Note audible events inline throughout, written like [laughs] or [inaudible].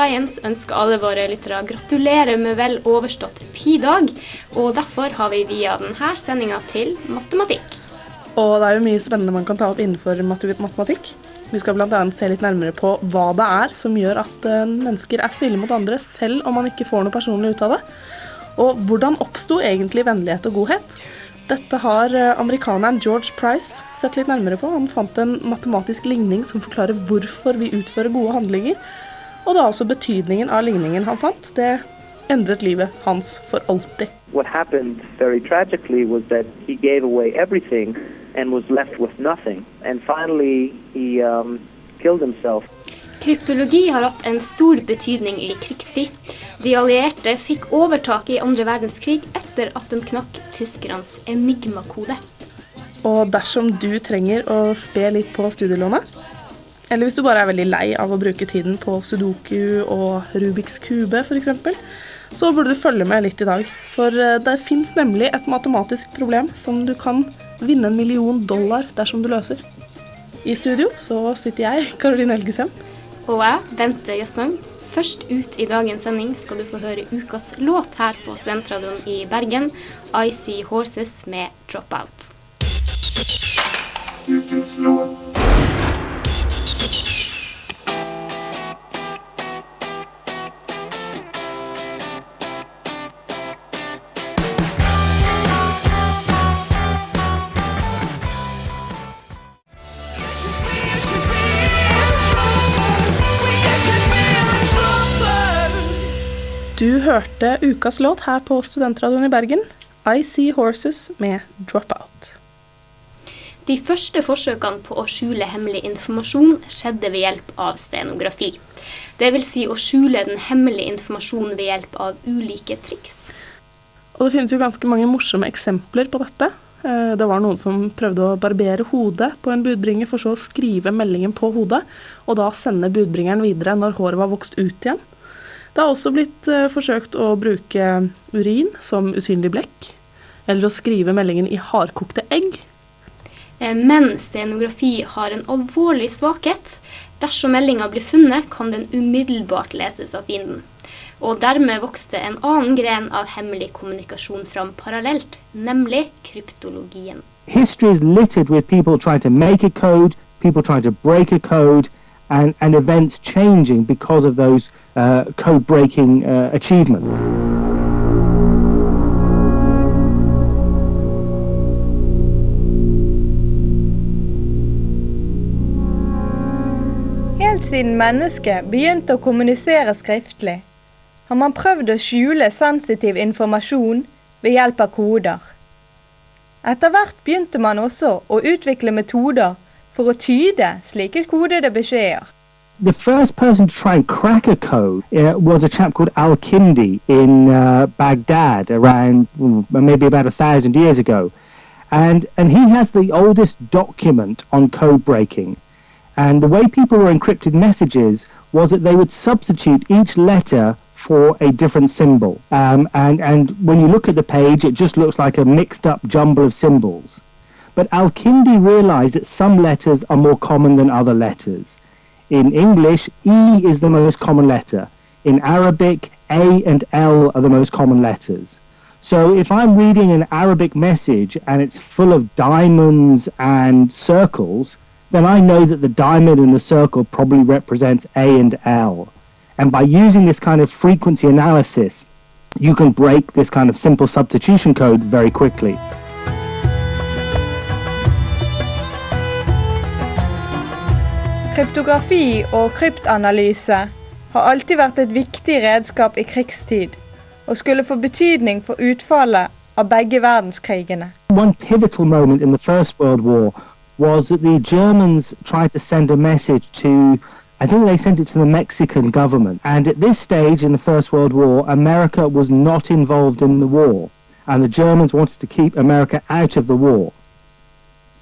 Science ønsker alle våre lyttere gratulerer med vel overstått pi-dag, og derfor har vi via denne sendinga til matematikk. Og det er jo mye spennende man kan ta opp innenfor matematikk. Vi skal bl.a. se litt nærmere på hva det er som gjør at eh, mennesker er snille mot andre, selv om man ikke får noe personlig ut av det. Og hvordan oppsto egentlig vennlighet og godhet? Dette har eh, amerikaneren George Price sett litt nærmere på. Han fant en matematisk ligning som forklarer hvorfor vi utfører gode handlinger. Og er også betydningen av ligningen han fant. Det endret livet hans for alltid. what happened very tragically was that he gave away everything and was left with nothing. And finally, he um, killed himself. Kryptologi har hatt en stor betydning i krigstid. De allierte fikk overtaket i andre verdenskrig etter at de knakk tyskernes enigmakode. Og dersom du trenger å spe litt på studielånet, eller hvis du bare er veldig lei av å bruke tiden på sudoku og Rubiks kube f.eks., så burde du følge med litt i dag. For eh, det fins nemlig et matematisk problem som du kan vinne en million dollar dersom du løser. I studio så sitter jeg, [laughs] Karoline Helgesem. Og jeg, Bente Jøssang. Først ut i dagens sending skal du få høre ukas låt her på Studentradioen i Bergen, I See Horses med Dropout. Hørte ukas låt her på Studentradioen i Bergen, I See Horses med Dropout. De første forsøkene på å skjule hemmelig informasjon skjedde ved hjelp av stenografi. Det vil si å skjule den hemmelige informasjonen ved hjelp av ulike triks. Og det finnes jo ganske mange morsomme eksempler på dette. Eh, Det var noen som prøvde å barbere hodet på en budbringer, for så å skrive meldingen på hodet, og da sende budbringeren videre når håret var vokst ut igjen. Det har også blitt eh, forsøkt å bruke urin som usynlig blekk, eller å skrive meldingen i hardkokte egg. Eh, Men stenografi har en alvorlig svakhet. Dersom meldinga blir funnet, kan den umiddelbart leses av fienden. Og dermed vokste en annen gren av hemmelig kommunikasjon fram parallelt, nemlig kryptologien. history is littered with people trying to make a code, people trying to break a code, and, and events changing because of those code breaking uh, achievements. Helt siden mennesket begynte å kommunisere skriftlig, har man prøvd å skjule sensitiv informasjon ved hjelp av koder. Etter hvert begynte man også å utvikle metoder for å tyde slike kodede beskjeder. The first person to try and crack a code uh, was a chap called Al Kindi in uh, Baghdad around mm, maybe about a thousand years ago. And, and he has the oldest document on code breaking. And the way people were encrypted messages was that they would substitute each letter for a different symbol. Um, and, and when you look at the page, it just looks like a mixed up jumble of symbols. But Al-Kindi realized that some letters are more common than other letters. In English, E is the most common letter. In Arabic, A and L are the most common letters. So if I'm reading an Arabic message and it's full of diamonds and circles, then I know that the diamond and the circle probably represents A and L. And by using this kind of frequency analysis, you can break this kind of simple substitution code very quickly. Kryptografi og kryptanalyse har alltid vært et viktig redskap i krigstid, og skulle få betydning for utfallet av begge verdenskrigene. One pivotal moment in the First World War was that the Germans tried to send a message to, I think they sent it to the Mexican government. And at this stage in the First World War, America was not involved in the war. And the Germans wanted to keep America out of the war.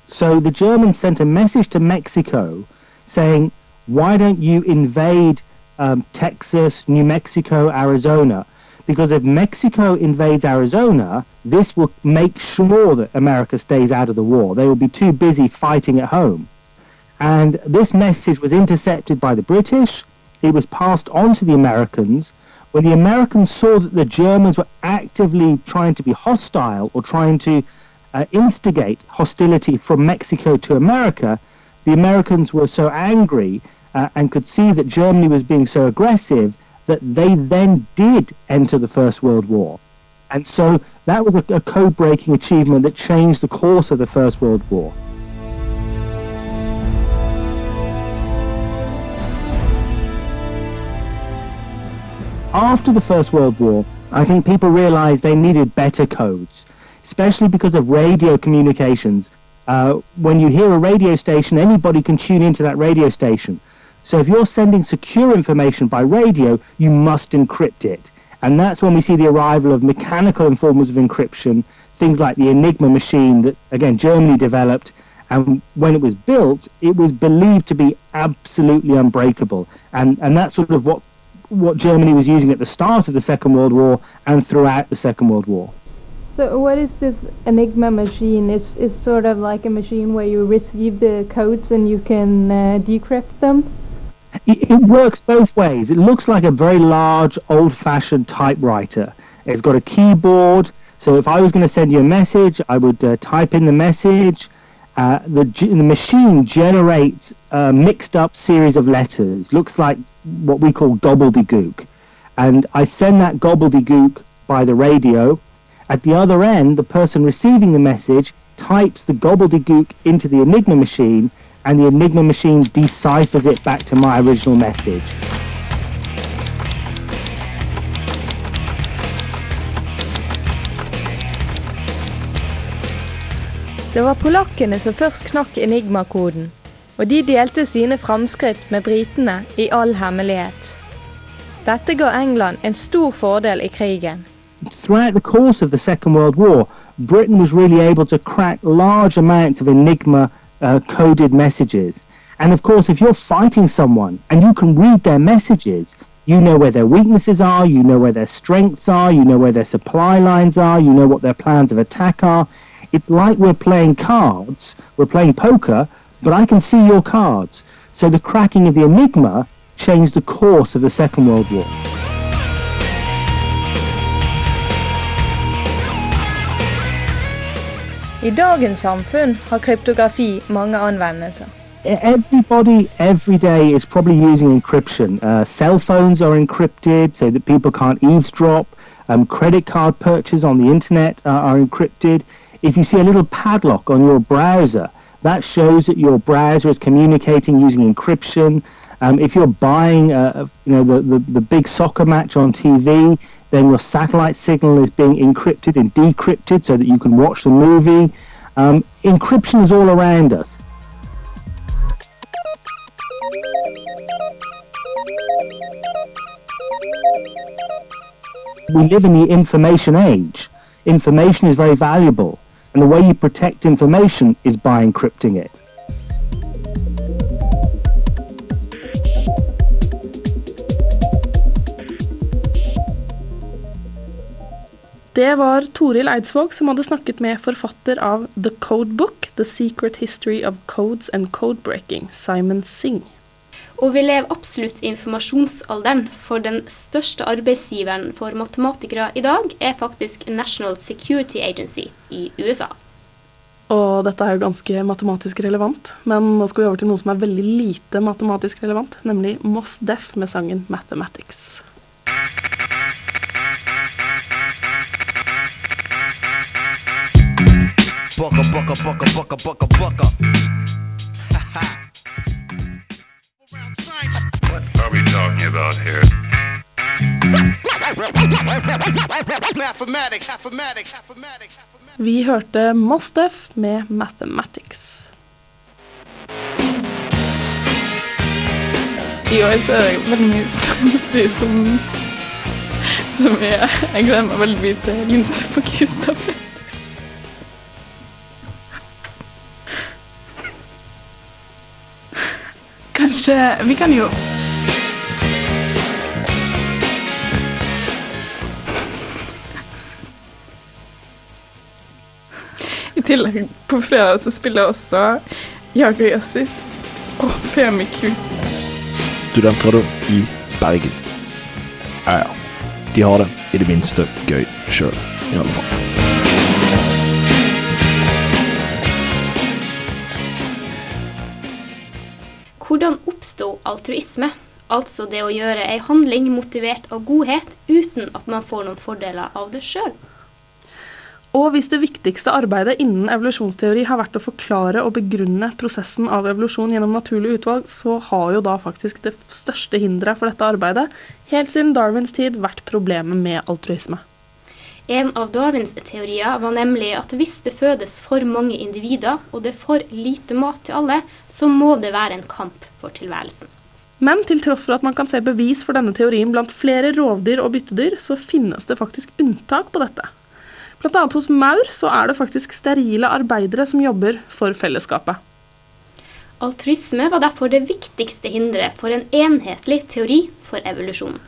So the Germans sent a message to Mexico saying, why don't you invade um, Texas, New Mexico, Arizona? Because if Mexico invades Arizona, this will make sure that America stays out of the war. They will be too busy fighting at home. And this message was intercepted by the British. It was passed on to the Americans. When the Americans saw that the Germans were actively trying to be hostile or trying to uh, instigate hostility from Mexico to America, the Americans were so angry uh, and could see that Germany was being so aggressive that they then did enter the First World War. And so that was a, a code breaking achievement that changed the course of the First World War. After the First World War, I think people realized they needed better codes, especially because of radio communications. Uh, when you hear a radio station, anybody can tune into that radio station. So if you're sending secure information by radio, you must encrypt it. And that's when we see the arrival of mechanical forms of encryption, things like the Enigma machine that, again, Germany developed. And when it was built, it was believed to be absolutely unbreakable. And, and that's sort of what, what Germany was using at the start of the Second World War and throughout the Second World War. So what is this Enigma machine? It's, it's sort of like a machine where you receive the codes and you can uh, decrypt them? It, it works both ways. It looks like a very large, old-fashioned typewriter. It's got a keyboard. So if I was going to send you a message, I would uh, type in the message. Uh, the, the machine generates a mixed-up series of letters. Looks like what we call gobbledygook. And I send that gobbledygook by the radio. At the other end, the person receiving the message types the gobbledygook into the Enigma machine, and the Enigma machine deciphers it back to my original message. Det var polakkene som først knakk Enigma-koden, og de delte sine framskritt med britene i all hemmelighet. Dette ga England en stor fordel i krigen. Throughout the course of the Second World War, Britain was really able to crack large amounts of Enigma uh, coded messages. And of course, if you're fighting someone and you can read their messages, you know where their weaknesses are, you know where their strengths are, you know where their supply lines are, you know what their plans of attack are. It's like we're playing cards, we're playing poker, but I can see your cards. So the cracking of the Enigma changed the course of the Second World War. I dagens samfunn har kryptografi mange anvendelser. everybody every day is probably using encryption. Uh, cell phones are encrypted so that people can't eavesdrop. Um, credit card purchases on the internet uh, are encrypted. If you see a little padlock on your browser, that shows that your browser is communicating using encryption. Um, if you're buying, uh, you know, the, the, the big soccer match on TV, then your satellite signal is being encrypted and decrypted so that you can watch the movie. Um, encryption is all around us. we live in the information age. Information is very valuable, and the way you protect information is by encrypting it. Det var Toril Eidsvåg som hadde snakket med forfatter av The Codebook, The Secret History of Codes and Codebreaking, Simon Singh. Og vi lever absolutt i informasjonsalderen, for den største arbeidsgiveren for matematikere i dag er faktisk National Security Agency i USA. Og dette er jo ganske matematisk relevant, men nå skal vi over til noe som er veldig lite matematisk relevant, nemlig Moss Def med sangen Mathematics. Bucka, bucka, bucka, bucka, bucka, bucka. what are we talking mathematics, mathematics. Vi hørte Mostef med 'Mathematics'. I år så er det veldig mye spennende som, som jeg, jeg gleder meg veldig mye til Lindstrup og Kristoffer. Kanskje Vi kan jo I tillegg, på fredag så spiller jeg også Jager Jazzist og Femi Kut. Studentradioen i Bergen. Ja, ja. De har det i det minste gøy sjøl, i alle fall. Hvordan altruisme? Altså det å gjøre ei handling motivert av godhet uten at man får noen fordeler av det sjøl. Og hvis det viktigste arbeidet innen evolusjonsteori har vært å forklare og begrunne prosessen av evolusjon gjennom naturlig utvalg, så har jo da faktisk det største hinderet for dette arbeidet helt siden Darwins tid vært problemet med altruisme. En av Darwins teorier var nemlig at hvis det fødes for mange individer, og det er for lite mat til alle, så må det være en kamp for tilværelsen. Men til tross for at man kan se bevis for denne teorien blant flere rovdyr og byttedyr, så finnes det faktisk unntak på dette. Blant annet hos maur så er det faktisk sterile arbeidere som jobber for fellesskapet. Altruisme var derfor det viktigste hinderet for en enhetlig teori for evolusjon.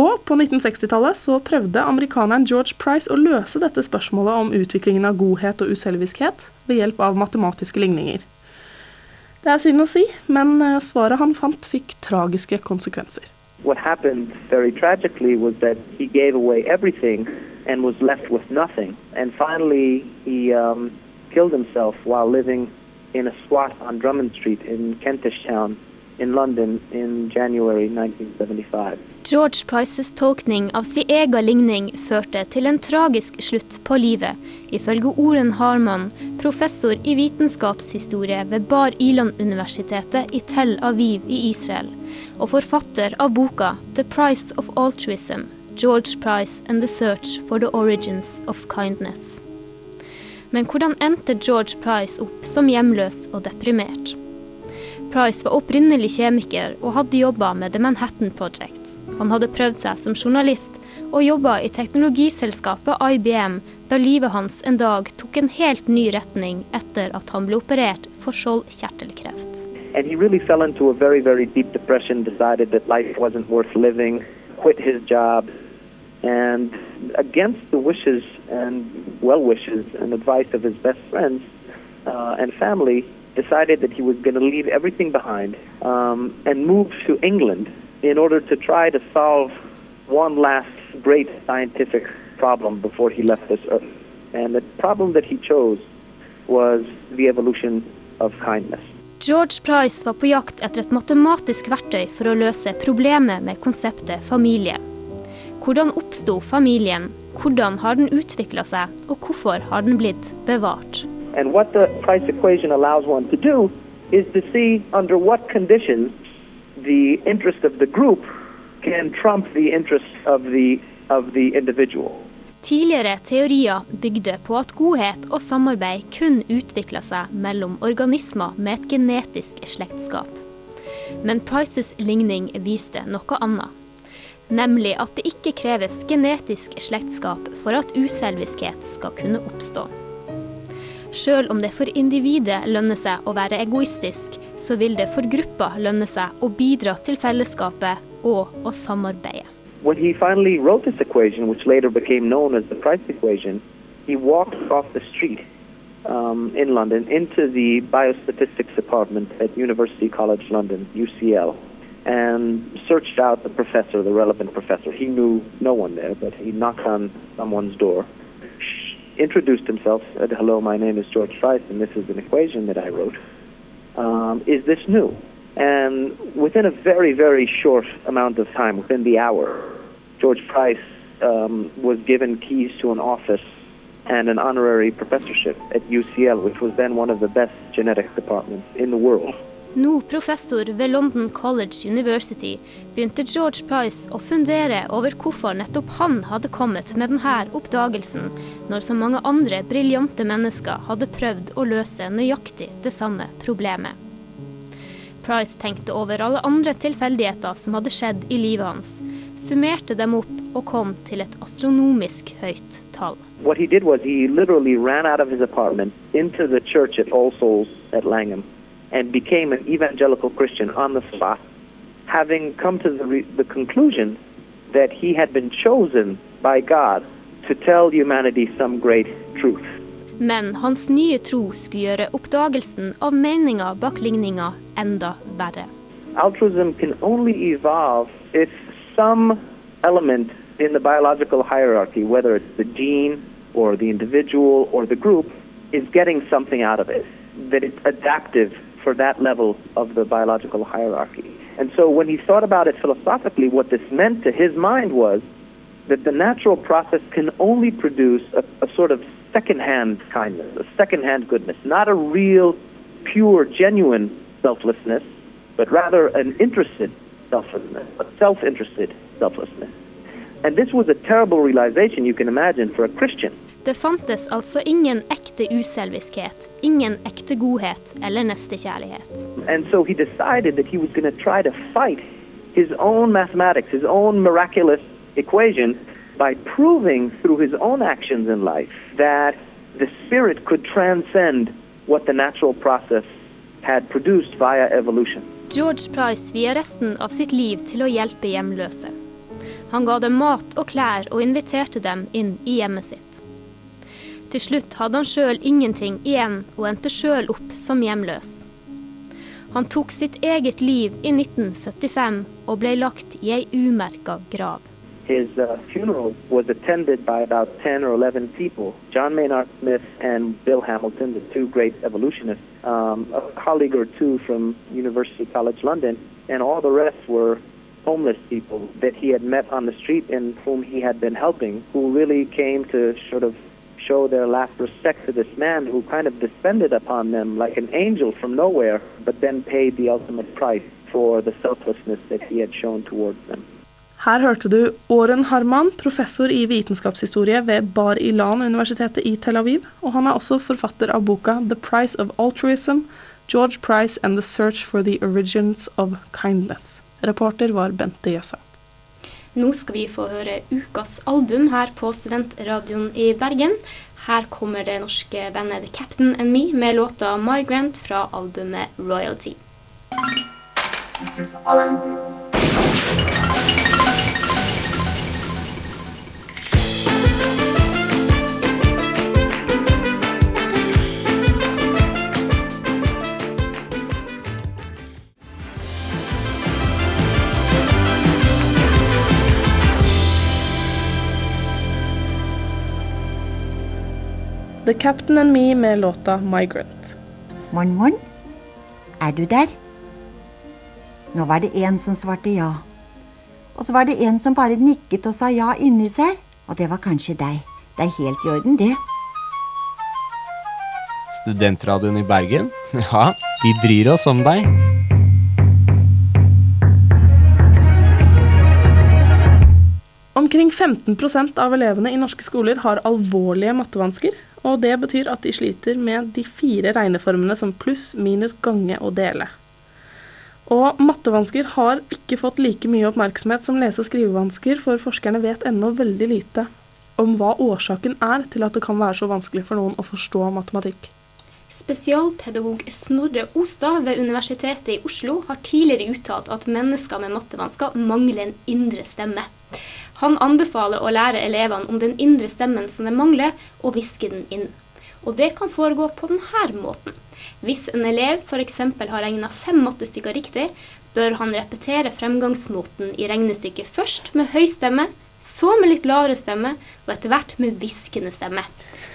Og på 1960-tallet så prøvde amerikaneren George Price å løse dette spørsmålet om utviklingen av godhet og uselviskhet ved hjelp av matematiske ligninger. Det er synd å si, men eh, svaret han fant fikk tragiske konsekvenser. What happened very tragically was that he gave away everything and was left with nothing. And finally, he um, killed himself while living in a squat on Drummond Street in Kentish Town in London in January 1975. George Prices tolkning av sin egen ligning førte til en tragisk slutt på livet, ifølge Oren Harman, professor i vitenskapshistorie ved Bar Ilan-universitetet i Tel Aviv i Israel, og forfatter av boka The Price of Altruism, George Price and the Search for the Origins of Kindness. Men hvordan endte George Price opp som hjemløs og deprimert? Price var opprinnelig kjemiker og hadde jobba med The Manhattan Project. Han hadde prøvd seg som journalist og jobba i teknologiselskapet IBM da livet hans en dag tok en helt ny retning etter at han ble operert for skjoldkjertelkreft. And he really fell into a very, very deep depression, decided that life wasn't worth living, quit his job, and against the wishes and well wishes and advice of his best friends uh, and family, decided that he was going to leave everything behind um, and move to England in order to try to solve one last great scientific problem before he left this earth. And the problem that he chose was the evolution of kindness. George Price var på jakt etter et matematisk verktøy for å løse problemet med konseptet familie. Hvordan oppsto familien, hvordan har den utvikla seg, og hvorfor har den blitt bevart? And what the price equation allows one to do is to see under what conditions the interest of the group can trump the interest of the, of the individual. Tidligere teorier bygde på at godhet og samarbeid kun utvikla seg mellom organismer med et genetisk slektskap. Men Prices ligning viste noe annet. Nemlig at det ikke kreves genetisk slektskap for at uselviskhet skal kunne oppstå. Sjøl om det for individet lønner seg å være egoistisk, så vil det for gruppa lønne seg å bidra til fellesskapet og å samarbeide. When he finally wrote this equation, which later became known as the price equation, he walked off the street um, in London into the biostatistics department at University College London, UCL, and searched out the professor, the relevant professor. He knew no one there, but he knocked on someone's door, introduced himself, said, Hello, my name is George Price, and this is an equation that I wrote. Um, is this new? And within a very, very short amount of time, within the hour, George Price um, was given keys to an office and an honorary professorship at UCL, which was then one of the best genetics departments in the world. Nå professor ved London College University begynte George Price å fundere over hvorfor nettopp han hadde kommet med denne oppdagelsen, når så mange andre briljante mennesker hadde prøvd å løse nøyaktig det samme problemet. Price tenkte over alle andre tilfeldigheter som hadde skjedd i livet hans, summerte dem opp og kom til et astronomisk høyt tall. What he did was he literally ran out of his apartment into the church at All Souls at Langham and became an evangelical Christian on the spot, having come to the, re- the conclusion that he had been chosen by God to tell humanity some great truth. Men hans nye tro skulle gjøre oppdagelsen av meninga bak ligninga enda verre. Altruism can only evolve if some element in the biological hierarchy, whether it's the gene or the individual or the group, is getting something out of it, that it's adaptive for that level of the biological hierarchy. And so when he thought about it philosophically, what this meant to his mind was that the natural process can only produce a, a sort of second-hand kindness, a second-hand goodness, not a real, pure, genuine selflessness, but rather an interested selflessness, a self-interested selflessness. And this was a terrible realization you can imagine for a Christian. Det fantes altså ingen ekte uselviskhet, ingen ekte godhet eller nestekjærlighet. So his own mathematics, his own miraculous equation, by proving through his own actions in life that the spirit could transcend what the natural process had produced via evolution. George Price via resten av sitt liv til å hjelpe hjemløse. Han ga dem mat og klær og inviterte dem inn i hjemmet sitt. Til slutt hadde han sjøl ingenting igjen og endte sjøl opp som hjemløs. Han tok sitt eget liv i 1975 og ble lagt i ei umerka grav. His uh, funeral was attended by about 10 or 11 people John Maynard Smith and Bill Hamilton, the two great evolutionists, um, a colleague or two from University College London, and all the rest were homeless people that he had met on the street and whom he had been helping, who really came to sort of show their last respect to this man who kind of descended upon them like an angel from nowhere, but then paid the ultimate price for the selflessness that he had shown towards them. Her hørte du Åren Harman, professor i vitenskapshistorie ved Bar Ilan-universitetet i Tel Aviv, og han er også forfatter av boka The Price of Altruism, George Price and the Search for the Origins of Kindness. Reporter var Bente Jøssa. Nå skal vi få høre ukas album her på Studentradioen i Bergen. Her kommer det norske bandet The Captain and Me med låta Migrant fra albumet Royalty. The Captain and Me med låta Migrant. Morn, morn. Er du der? Nå var det en som svarte ja. Og så var det en som bare nikket og sa ja inni seg, og det var kanskje deg. Det er helt i orden, det. Studentradioen i Bergen? [laughs] Ja, vi bryr oss om deg. Omkring 15% av elevene i norske skoler har alvorlige mattevansker, og det betyr at de sliter med de fire regneformene som pluss, minus, gange og dele. Og mattevansker har ikke fått like mye oppmerksomhet som lese- og skrivevansker, for forskerne vet ennå veldig lite om hva årsaken er til at det kan være så vanskelig for noen å forstå matematikk. Spesialpedagog Snorre Ostad ved Universitetet i Oslo har tidligere uttalt at mennesker med mattevansker mangler en indre stemme. Han anbefaler å lære elevene om den indre stemmen som de mangler, og hviske den inn. Og det kan foregå på denne måten. Hvis en elev f.eks. har regna fem mattestykker riktig, bør han repetere fremgangsmåten i regnestykket først med høy stemme, så med litt lavere stemme, og etter hvert med hviskende stemme.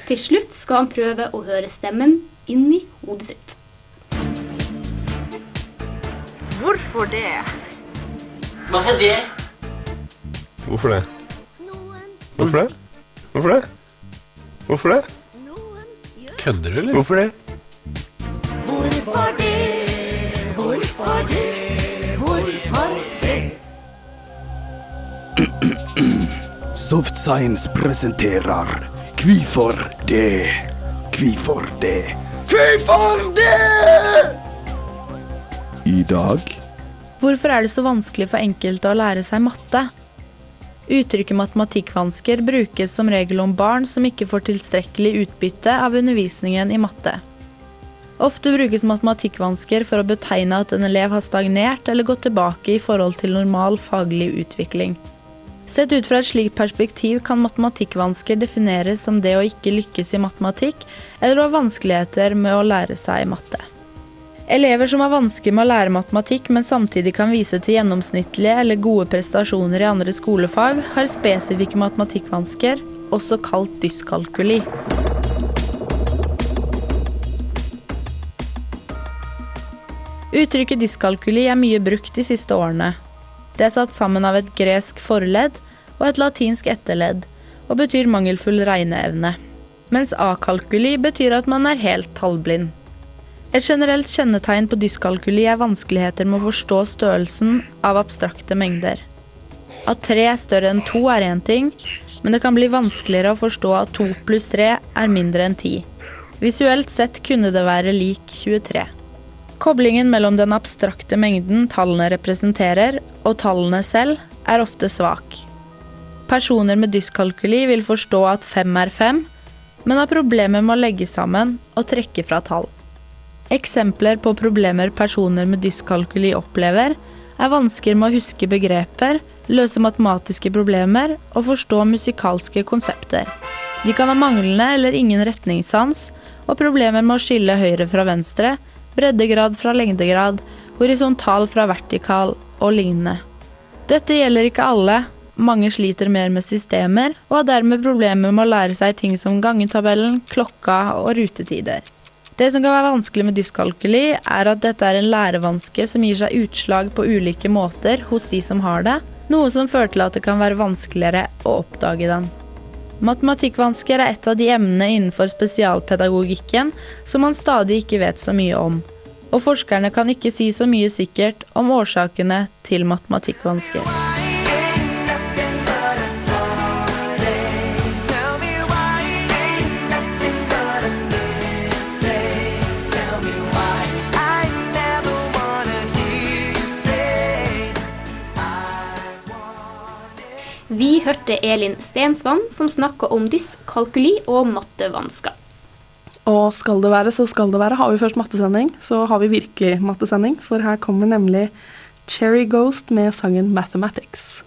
Til slutt skal han prøve å høre stemmen inni hodet sitt. Hvorfor det? Hva er det? Hvorfor det? Hvorfor det? Hvorfor det? Hvorfor det? Kødder du, eller? Hvorfor det? Hvorfor det? Hvorfor det? Hvorfor det? Soft Science presenterer Kvifor det? Kvifor det? Kvifor det? I dag Hvorfor er det så vanskelig for enkelte å lære seg matte? Uttrykket matematikkvansker brukes som regel om barn som ikke får tilstrekkelig utbytte av undervisningen i matte. Ofte brukes matematikkvansker for å betegne at en elev har stagnert eller gått tilbake i forhold til normal faglig utvikling. Sett ut fra et slikt perspektiv kan matematikkvansker defineres som det å ikke lykkes i matematikk, eller å ha vanskeligheter med å lære seg matte. Elever som har vansker med å lære matematikk, men samtidig kan vise til gjennomsnittlige eller gode prestasjoner i andre skolefag, har spesifikke matematikkvansker, også kalt dyskalkuli. Uttrykket dyskalkuli er mye brukt de siste årene. Det er satt sammen av et gresk forledd og et latinsk etterledd, og betyr mangelfull regneevne. Mens akalkuli betyr at man er helt tallblind. Et generelt kjennetegn på dyskalkuli er vanskeligheter med å forstå størrelsen av abstrakte mengder. At tre er større enn to er én ting, men det kan bli vanskeligere å forstå at to pluss tre er mindre enn ti. Visuelt sett kunne det være lik 23. Koblingen mellom den abstrakte mengden tallene representerer, og tallene selv, er ofte svak. Personer med dyskalkuli vil forstå at fem er fem, men har problemer med å legge sammen og trekke fra tall. Eksempler på problemer personer med dyskalkuli opplever, er vansker med å huske begreper, løse matematiske problemer og forstå musikalske konsepter. De kan ha manglende eller ingen retningssans og problemer med å skille høyre fra venstre, breddegrad fra lengdegrad, horisontal fra vertikal og lignende. Dette gjelder ikke alle, mange sliter mer med systemer og har dermed problemer med å lære seg ting som gangetabellen, klokka og rutetider. Det som kan være vanskelig med dyskalkuli, er at dette er en lærevanske som gir seg utslag på ulike måter hos de som har det, noe som fører til at det kan være vanskeligere å oppdage den. Matematikkvansker er et av de emnene innenfor spesialpedagogikken som man stadig ikke vet så mye om, og forskerne kan ikke si så mye sikkert om årsakene til matematikkvansker. Vi hørte Elin Stensvann som snakka om dyskalkuli og mattevansker. Og skal det være, så skal det være. Har vi først mattesending, så har vi virkelig mattesending. For her kommer nemlig Cherry Ghost med sangen 'Mathematics'.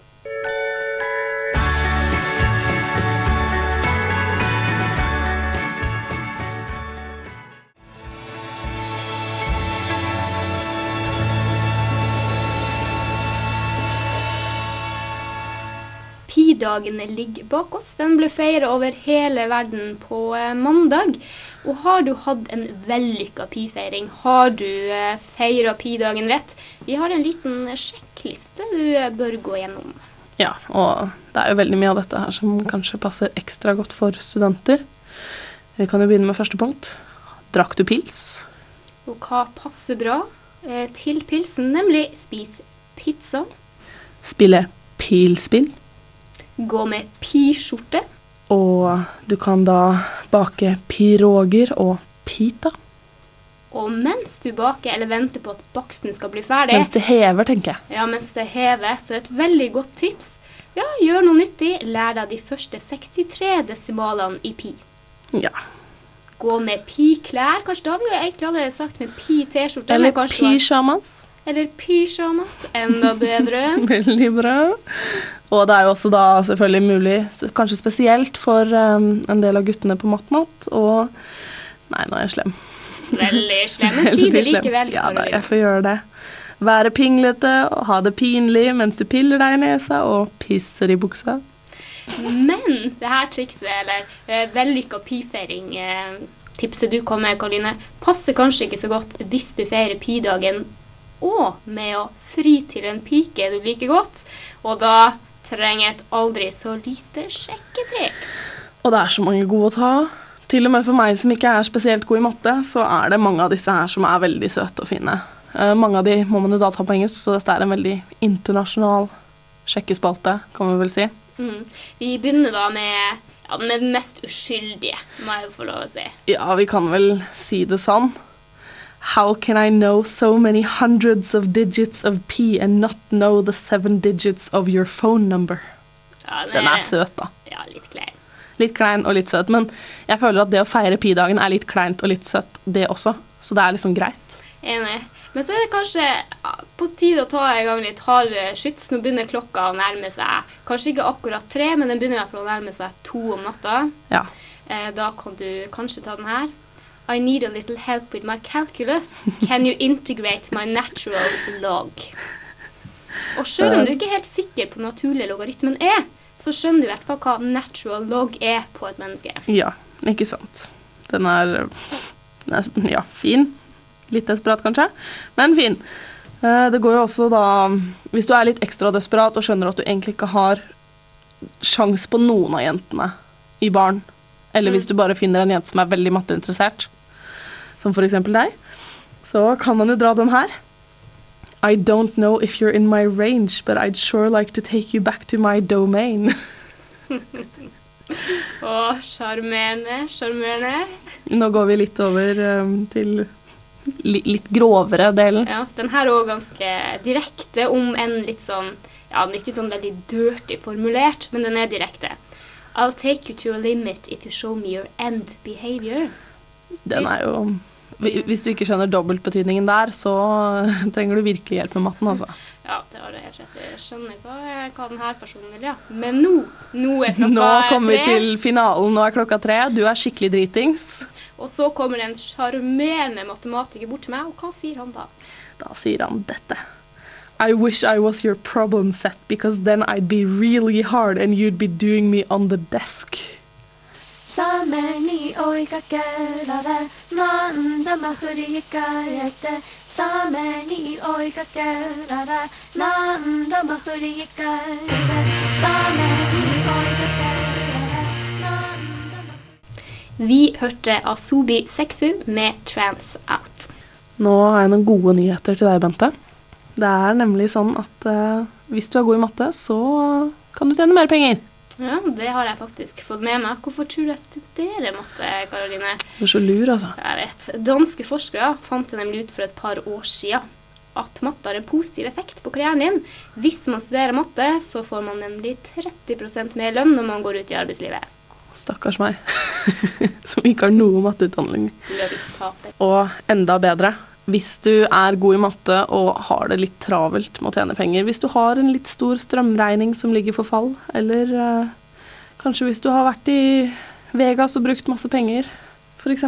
Pi-dagene ligger bak oss. Den ble feira over hele verden på eh, mandag. Og har du hatt en vellykka pi-feiring? Har du eh, feira pi-dagen rett? Vi har en liten sjekkliste du eh, bør gå gjennom. Ja, og det er jo veldig mye av dette her som kanskje passer ekstra godt for studenter. Vi kan jo begynne med første punkt. Drakk du pils? Og hva passer bra eh, til pilsen? Nemlig spis pizza. Spille pilspill? Gå med pi-skjorte. Og du kan da bake piroger og pita. Og mens du baker eller venter på at baksten skal bli ferdig Mens det hever, tenker jeg. Ja, mens det hever, så et veldig godt tips. Ja, gjør noe nyttig. Lær deg de første 63 desimalene i pi. Ja. Gå med pi-klær. Kanskje da har vi jo egentlig allerede sagt med pi-T-skjorte. Eller pysjamas. Eller pysjamas. Enda bedre. [laughs] Veldig bra. Og det er jo også da selvfølgelig mulig, kanskje spesielt for um, en del av guttene på Matmat, og Nei, nå er jeg slem. Veldig slem. Men [laughs] si det likevel. Ja da, jeg får gjøre det. Være pinglete og ha det pinlig mens du piller deg i nesa og pisser i buksa. Men det her trikset, eller uh, vellykka pi-feiring, eh, tipset du kom med, Karoline, passer kanskje ikke så godt hvis du feirer pi-dagen og med å fri til en pike du liker godt, og da trenger et aldri så lite sjekketriks. Og det er så mange gode å ta. Til og med for meg som ikke er spesielt god i matte, så er det mange av disse her som er veldig søte og fine. Eh, mange av de må man jo da ta på engelsk, så dette er en veldig internasjonal sjekkespalte, kan vi vel si. Mm. Vi begynner da med, ja, med den mest uskyldige, må jeg jo få lov å si. Ja, vi kan vel si det sånn. How can I know so many hundreds of digits of P and not know the seven digits of your phone number? Ja, Den er søt, da. Ja, litt klein. Litt klein og litt søt, men jeg føler at det å feire pi-dagen er litt kleint og litt søtt, det også. Så det er liksom greit. Enig. Men så er det kanskje på tide å ta en gang litt hard skyts. Nå begynner klokka å nærme seg kanskje ikke akkurat tre, men den begynner i hvert fall å nærme seg to om natta. Ja. Eh, da kan du kanskje ta den her. I need a little help with my calculus. Can you integrate my natural log? Og selv om du ikke er helt sikker på naturlig logaritmen er, så skjønner du i hvert fall hva natural log er på et menneske. Ja, ikke sant. Den er, den er ja, fin. Litt desperat, kanskje, men fin. Eh, Det går jo også da Hvis du er litt ekstra desperat og skjønner at du egentlig ikke har sjans på noen av jentene i barn, eller hvis du bare finner en jente som er veldig matteinteressert, som eksempel deg, så kan man jo dra den her. I don't know if you're in my range, but I'd sure like to take you back to my domain. [laughs] Å, sjarmerende, sjarmerende. Nå går vi litt over um, til li litt grovere delen. Ja, den her er også ganske direkte, om enn litt sånn Ja, den er ikke sånn veldig dirty formulert, men den er direkte. I'll take you to a limit if you show me your end behavior. Den er jo Hvis du ikke skjønner dobbeltbetydningen der, så [laughs] trenger du virkelig hjelp med matten, altså. Ja, det har du helt rett i. Jeg skjønner hva, hva denne personen vil, ja. Men nå, nå er klokka tre. Nå kommer vi til finalen. Nå er klokka tre. Du er skikkelig dritings. Og så kommer en sjarmerende matematiker bort til meg, og hva sier han da? Da sier han dette. I wish I was your problem set, because then I'd be really hard and you'd be doing me on the desk. サメに追いかけられ何度も振り返ってサメに追いかけられ何度も振り返ってサメに追いかけられ Vi hørte Asobi Sexu med Trans Out. Nå har jeg noen gode nyheter til deg, Bente. Det er nemlig sånn at eh, hvis du er god i matte, så kan du tjene mer penger. Ja, det har jeg faktisk fått med meg. Hvorfor tror du jeg studerer matte, Karoline? Du er så lur, altså. Jeg vet. Danske forskere fant det nemlig ut for et par år siden at matte har en positiv effekt på karrieren din. Hvis man studerer matte, så får man nemlig 30% mer lønn når man går ut i arbeidslivet. Stakkars meg, [laughs] som ikke har noe matteutdanning. Og enda bedre, hvis du er god i matte og har det litt travelt med å tjene penger. Hvis du har en litt stor strømregning som ligger for fall, eller uh, kanskje hvis du har vært i Vegas og brukt masse penger, f.eks.,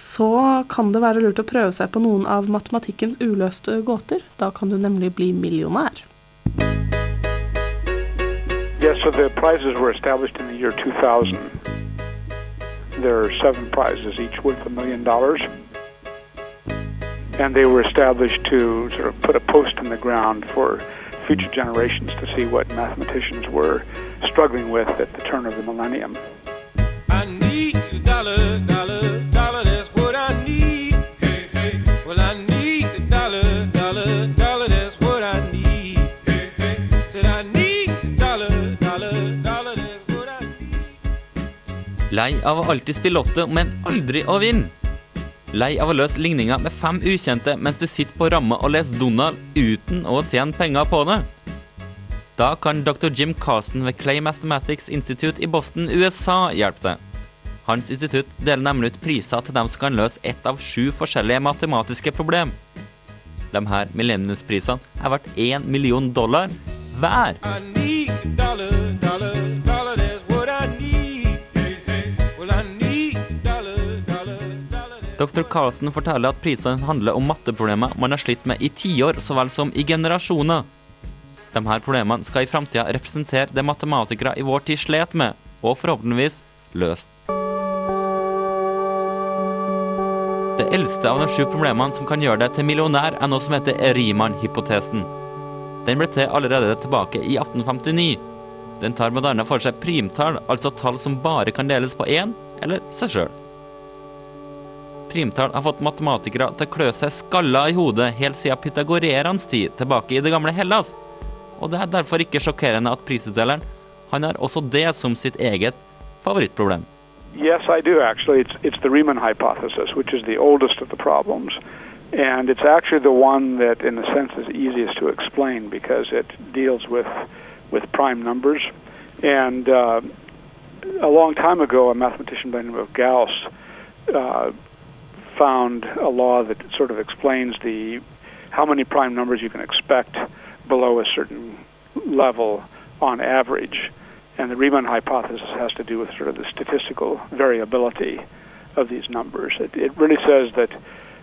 så kan det være lurt å prøve seg på noen av matematikkens uløste gåter. Da kan du nemlig bli millionær. Yes, so the prizes were established in the year 2000. There are seven prizes, each worth a million dollars. And they were established to sort of put a post in the ground for future generations to see what mathematicians were struggling with at the turn of the millennium. I need a dollar, dollar, dollar, that's what I need. Hey, hey. Well, I need a dollar, dollar, dollar, that's what I need. Hey, hey. Said I need a dollar, dollar, dollar, that's what I need. Lei av å alltid spille lotto, men aldri å vinne. Lei av å løse ligninger med fem ukjente mens du sitter på ramma og leser Donald uten å tjene penger på det. Da kan dr. Jim Carsten ved Clay Mathematics Institute i Boston, USA hjelpe deg. Hans institutt deler nemlig ut priser til dem som kan løse ett av sju forskjellige matematiske problem. De her millenniumsprisene er verdt én million dollar hver. I need Dr. Carlsen forteller at prisene handler om matteproblemer man har slitt med i tiår så vel som i generasjoner. De her problemene skal i framtida representere det matematikere i vår tid slet med, og forhåpentligvis løst. Det eldste av de sju problemene som kan gjøre deg til millionær, er noe som heter Riemann-hypotesen. Den ble til allerede tilbake i 1859. Den tar bl.a. for seg primtall, altså tall som bare kan deles på én, eller seg sjøl. Primtall har fått matematikere til å klø seg skalla i hodet helt siden pythagoreernes tid tilbake i det gamle Hellas. Og det er derfor ikke sjokkerende at prisutdeleren Han har også det som sitt eget favorittproblem. Yes, I do actually. It's it's the Riemann hypothesis, which is the oldest of the problems, and it's actually the one that, in a sense, is easiest to explain because it deals with with prime numbers. And uh, a long time ago, a mathematician by the name of Gauss uh, found a law that sort of explains the how many prime numbers you can expect below a certain level on average. And the Riemann hypothesis has to do with sort of the statistical variability of these numbers. It, it really says that,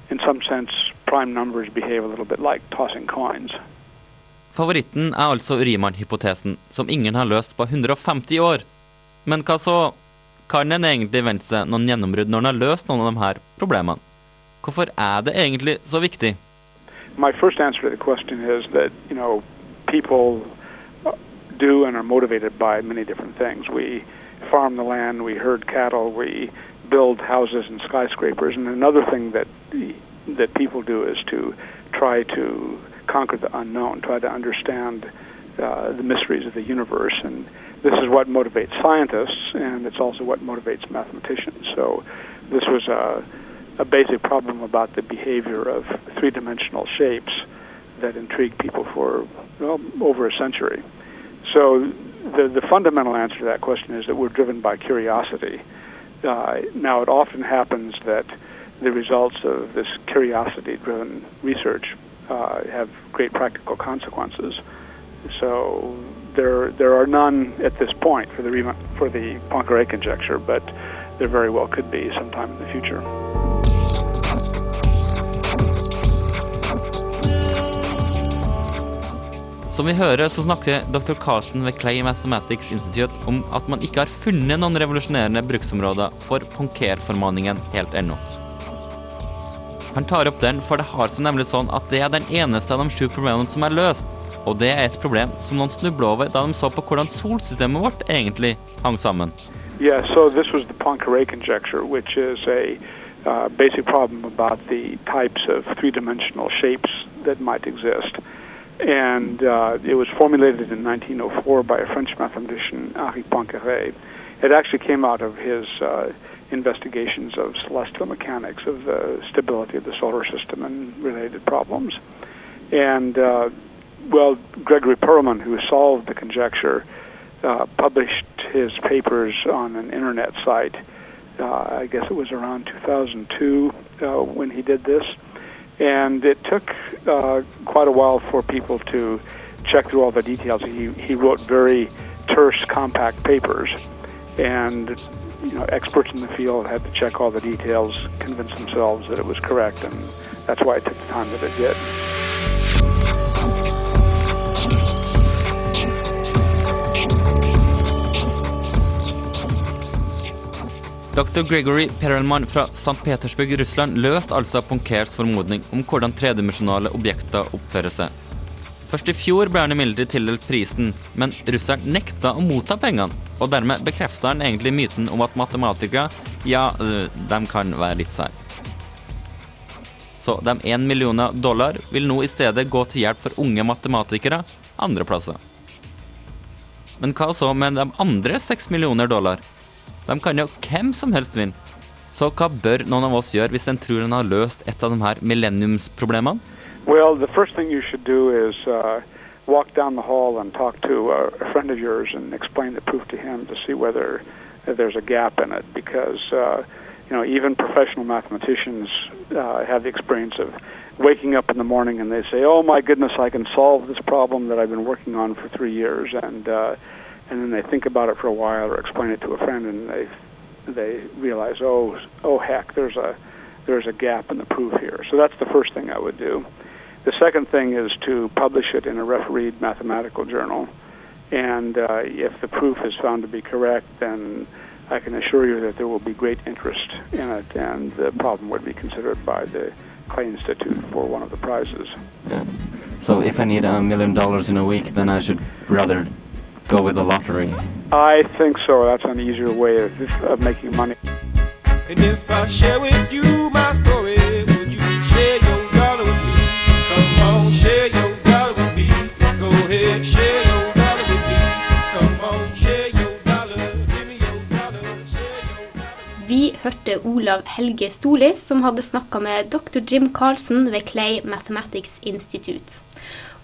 in some sense, prime numbers behave a little bit like tossing coins. Favoritten er altså Riemann-hypotesen, som ingen har løst på 150 år. Men hva så? Kan en egentlig vente seg noen gjennombrudd når en har løst noen av de her problemene? Hvorfor er det egentlig så viktig? My first answer to the question is that you know people do and are motivated by many different things. We farm the land, we herd cattle, we build houses and skyscrapers, and another thing that that people do is to try to conquer the unknown, try to understand uh, the mysteries of the universe, and this is what motivates scientists, and it's also what motivates mathematicians. So, this was a a basic problem about the behavior of three-dimensional shapes that intrigued people for well, over a century. So the, the fundamental answer to that question is that we're driven by curiosity. Uh, now, it often happens that the results of this curiosity-driven research uh, have great practical consequences. So there, there are none at this point for the for the Poincare conjecture, but there very well could be sometime in the future. Som vi hører, så snakker dr. Carsten ved Clay Mathematics Institute om at man ikke har funnet noen revolusjonerende bruksområder for Poincare-formaningen helt ennå. Han tar opp den, for det har seg nemlig sånn at det er den eneste av de sju problemene som er løst. Og det er et problem som noen snubla over da de så på hvordan solsystemet vårt egentlig hang sammen. Yeah, so this was the Poincare conjecture, which is a uh, basic problem about the types of three-dimensional shapes that might exist. And uh, it was formulated in 1904 by a French mathematician, Henri Poincaré. It actually came out of his uh, investigations of celestial mechanics, of the stability of the solar system and related problems. And, uh, well, Gregory Perelman, who solved the conjecture, uh, published his papers on an internet site. Uh, I guess it was around 2002 uh, when he did this. And it took uh, quite a while for people to check through all the details. He, he wrote very terse, compact papers. And you know, experts in the field had to check all the details, convince themselves that it was correct, and that's why it took the time that it did. Dr. Gregory Perelman fra St. Petersburg, Russland, løste altså Poincares formodning om hvordan tredimensjonale objekter oppfører seg. Først i fjor ble han imidlertid tildelt prisen, men russeren nekta å motta pengene. Og dermed bekrefta han egentlig myten om at matematikere, ja, de kan være litt sær. Så de 1 millioner dollar vil nå i stedet gå til hjelp for unge matematikere andre plasser. Men hva så med de andre 6 millioner dollar? De kan jo hvem som helst vinne. Så hva bør noen av oss gjøre hvis en tror en har løst et av de her millenniumsproblemene? Well, the first thing you should do is uh, walk down the hall and talk to a, a friend of yours and explain the proof to him to see whether uh, there's a gap in it. Because uh, you know, even professional mathematicians uh, have the experience of waking up in the morning and they say, "Oh my goodness, I can solve this problem that I've been working on for three years," and uh, and then they think about it for a while or explain it to a friend and they they realize, "Oh, oh heck, there's a there's a gap in the proof here." So that's the first thing I would do. The second thing is to publish it in a refereed mathematical journal. And uh, if the proof is found to be correct, then I can assure you that there will be great interest in it, and the problem would be considered by the Clay Institute for one of the prizes. So if I need a million dollars in a week, then I should rather go with the lottery? I think so. That's an easier way of, of making money. And if I share with you my story, would you share your dollar with me? Come on, share your dollar with me. Go ahead, share your dollar with me. Come on, share your dollar. Give me your dollar. Share your dollar. Vi hørte Olav Helge Soli, som hadde snakka med dr. Jim Carlsen ved Clay Mathematics Institute.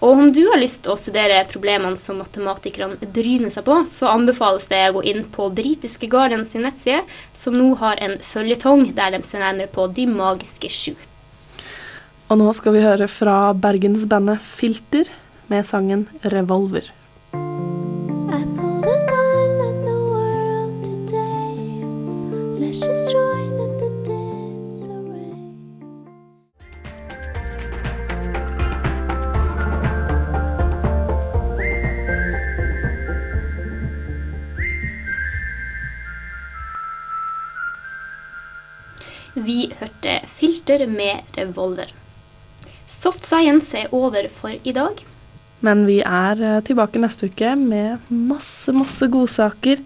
Og om du har lyst til å studere problemene som matematikerne bryner seg på, så anbefales det å gå inn på britiske Guardian sin nettside, som nå har en føljetong der de ser nærmere på De magiske sju. Og nå skal vi høre fra bergensbandet Filter med sangen 'Revolver'. I pulled a gun at the world today. Let's just join Vi hørte Filter med revolver. Soft science er over for i dag. Men vi er eh, tilbake neste uke med masse, masse godsaker.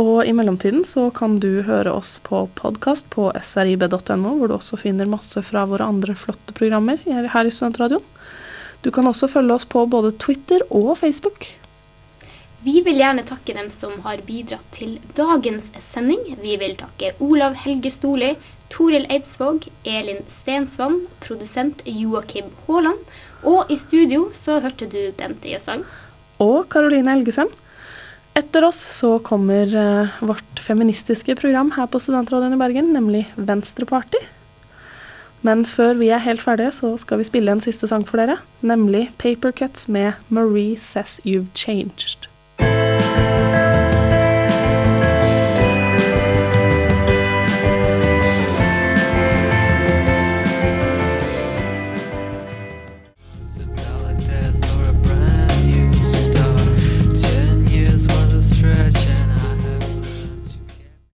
Og i mellomtiden så kan du høre oss på podkast på srib.no, hvor du også finner masse fra våre andre flotte programmer her i Studentradioen. Du kan også følge oss på både Twitter og Facebook. Vi vil gjerne takke dem som har bidratt til dagens sending. Vi vil takke Olav Helge Stoli, Toril Eidsvåg, Elin Stensvann, produsent Joakim Haaland. Og i studio så hørte du Bente Jøsang. Og Karoline Elgesem. Etter oss så kommer eh, vårt feministiske program her på Studentrådet i Bergen, nemlig Venstreparty. Men før vi er helt ferdige, så skal vi spille en siste sang for dere, nemlig Papercuts med Marie Says You've Changed.